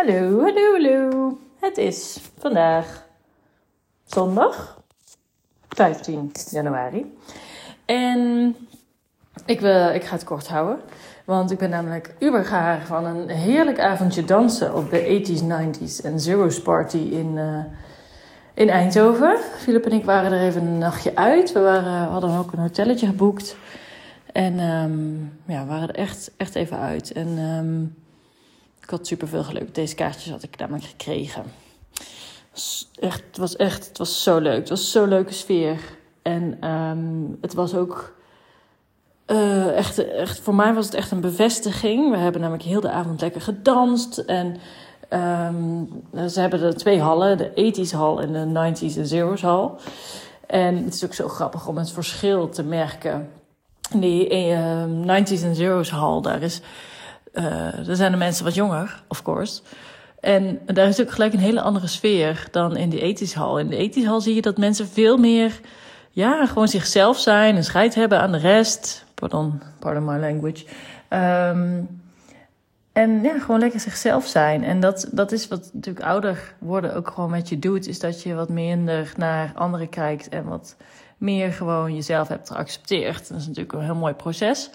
Hallo, hallo, hallo. Het is vandaag zondag 15 januari. En ik, wil, ik ga het kort houden. Want ik ben namelijk ubergaar van een heerlijk avondje dansen op de 80s, 90s en Zero's Party in, uh, in Eindhoven. Filip en ik waren er even een nachtje uit. We waren, hadden ook een hotelletje geboekt. En um, ja, we waren er echt, echt even uit. En um, ik had super veel geluk. Deze kaartjes had ik namelijk gekregen. Echt, het was echt, het was zo leuk. Het was zo'n leuke sfeer. En um, het was ook uh, echt, echt, voor mij was het echt een bevestiging. We hebben namelijk heel de avond lekker gedanst. En um, ze hebben er twee hallen, de 80s hal en de 90s en zeros hal. En het is ook zo grappig om het verschil te merken. Die uh, 90s en zeros hal, daar is uh, daar zijn de mensen wat jonger, of course. En daar is ook gelijk een hele andere sfeer dan in de ethisch hal. In de ethisch hal zie je dat mensen veel meer, ja, gewoon zichzelf zijn en scheid hebben aan de rest. Pardon, pardon my language. Um, en ja, gewoon lekker zichzelf zijn. En dat, dat is wat natuurlijk ouder worden ook gewoon met je doet. Is dat je wat minder naar anderen kijkt en wat meer gewoon jezelf hebt geaccepteerd. Dat is natuurlijk een heel mooi proces.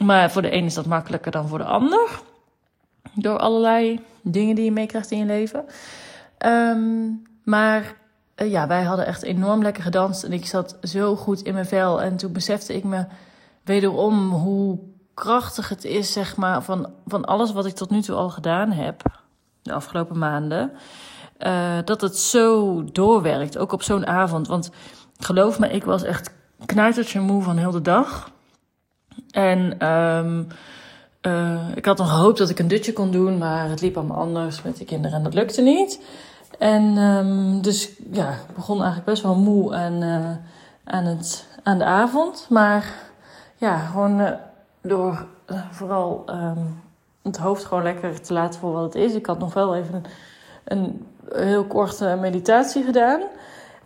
Maar voor de een is dat makkelijker dan voor de ander. Door allerlei dingen die je meekrijgt in je leven. Um, maar uh, ja, wij hadden echt enorm lekker gedanst. En ik zat zo goed in mijn vel. En toen besefte ik me wederom hoe krachtig het is, zeg maar, van, van alles wat ik tot nu toe al gedaan heb. De afgelopen maanden. Uh, dat het zo doorwerkt. Ook op zo'n avond. Want geloof me, ik was echt knijtertje moe van heel de dag. En um, uh, ik had nog gehoopt dat ik een dutje kon doen, maar het liep allemaal anders met de kinderen en dat lukte niet. En um, dus ja, ik begon eigenlijk best wel moe aan, uh, aan, het, aan de avond. Maar ja, gewoon uh, door vooral um, het hoofd gewoon lekker te laten voor wat het is. Ik had nog wel even een, een heel korte meditatie gedaan.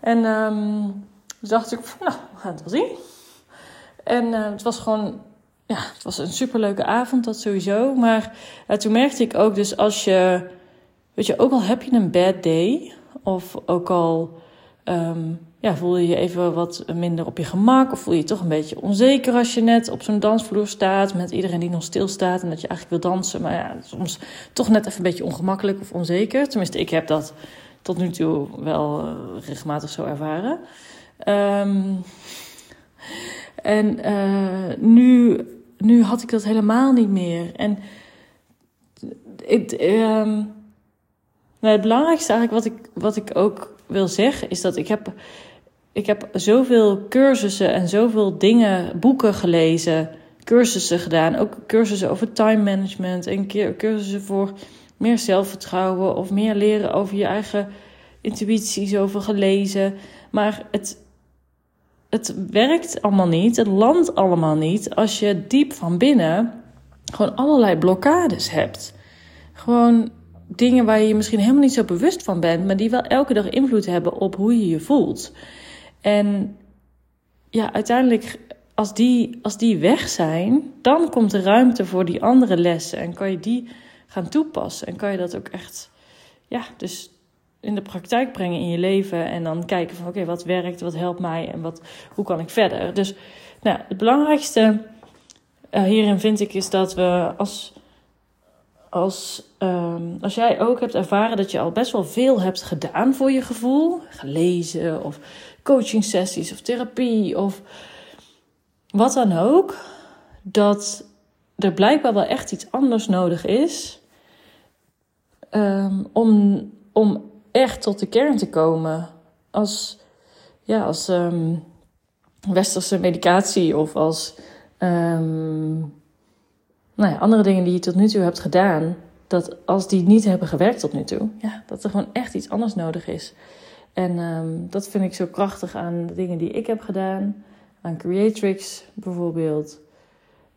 En um, dacht ik, nou, we gaan het wel zien. En uh, het was gewoon ja, het was een superleuke avond, dat sowieso. Maar uh, toen merkte ik ook, dus als je, weet je, ook al heb je een bad day, of ook al um, ja, voel je je even wat minder op je gemak, of voel je je toch een beetje onzeker als je net op zo'n dansvloer staat met iedereen die nog stilstaat en dat je eigenlijk wil dansen, maar ja, soms toch net even een beetje ongemakkelijk of onzeker. Tenminste, ik heb dat tot nu toe wel uh, regelmatig zo ervaren. Um, en uh, nu nu had ik dat helemaal niet meer. En het, um, nou, het belangrijkste eigenlijk wat ik, wat ik ook wil zeggen is dat ik heb, ik heb zoveel cursussen en zoveel dingen, boeken gelezen, cursussen gedaan. Ook cursussen over time management en cursussen voor meer zelfvertrouwen of meer leren over je eigen intuïtie, over gelezen. Maar het, het werkt allemaal niet, het landt allemaal niet als je diep van binnen gewoon allerlei blokkades hebt. Gewoon dingen waar je je misschien helemaal niet zo bewust van bent, maar die wel elke dag invloed hebben op hoe je je voelt. En ja, uiteindelijk, als die, als die weg zijn, dan komt er ruimte voor die andere lessen en kan je die gaan toepassen en kan je dat ook echt, ja, dus in de praktijk brengen in je leven. En dan kijken van oké, wat werkt, wat helpt mij en wat, hoe kan ik verder. Dus nou, het belangrijkste uh, hierin vind ik is dat we als, als, um, als jij ook hebt ervaren dat je al best wel veel hebt gedaan voor je gevoel. Gelezen of coaching sessies of therapie of wat dan ook. Dat er blijkbaar wel echt iets anders nodig is. Um, om, om echt tot de kern te komen. Als, ja, als um, westerse medicatie of als um, nou ja, andere dingen die je tot nu toe hebt gedaan. Dat als die niet hebben gewerkt tot nu toe, ja, dat er gewoon echt iets anders nodig is. En um, dat vind ik zo krachtig aan de dingen die ik heb gedaan. Aan Creatrix bijvoorbeeld.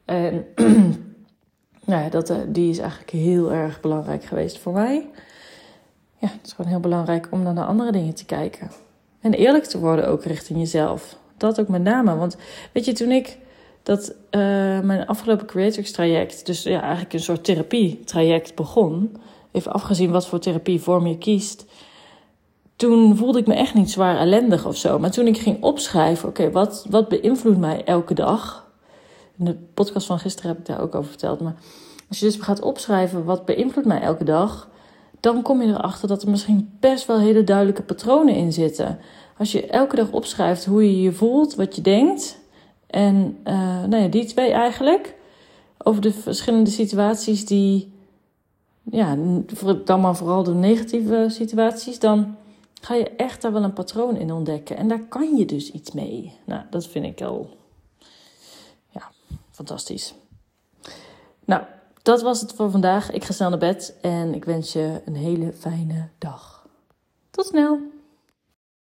En nou ja, dat, eh, die is eigenlijk heel erg belangrijk geweest voor mij het is gewoon heel belangrijk om dan naar andere dingen te kijken. En eerlijk te worden ook richting jezelf. Dat ook met name. Want weet je, toen ik dat uh, mijn afgelopen Creatrix traject, dus ja, eigenlijk een soort therapie traject begon. even afgezien wat voor therapievorm je kiest, toen voelde ik me echt niet zwaar ellendig of zo. Maar toen ik ging opschrijven, oké, wat, wat beïnvloedt mij elke dag? In de podcast van gisteren heb ik daar ook over verteld. Maar als je dus gaat opschrijven, wat beïnvloedt mij elke dag? Dan kom je erachter dat er misschien best wel hele duidelijke patronen in zitten. Als je elke dag opschrijft hoe je je voelt, wat je denkt. En uh, nou ja, die twee eigenlijk. Over de verschillende situaties die. Ja, dan maar vooral de negatieve situaties. Dan ga je echt daar wel een patroon in ontdekken. En daar kan je dus iets mee. Nou, dat vind ik al. Ja, fantastisch. Nou, dat was het voor vandaag. Ik ga snel naar bed en ik wens je een hele fijne dag.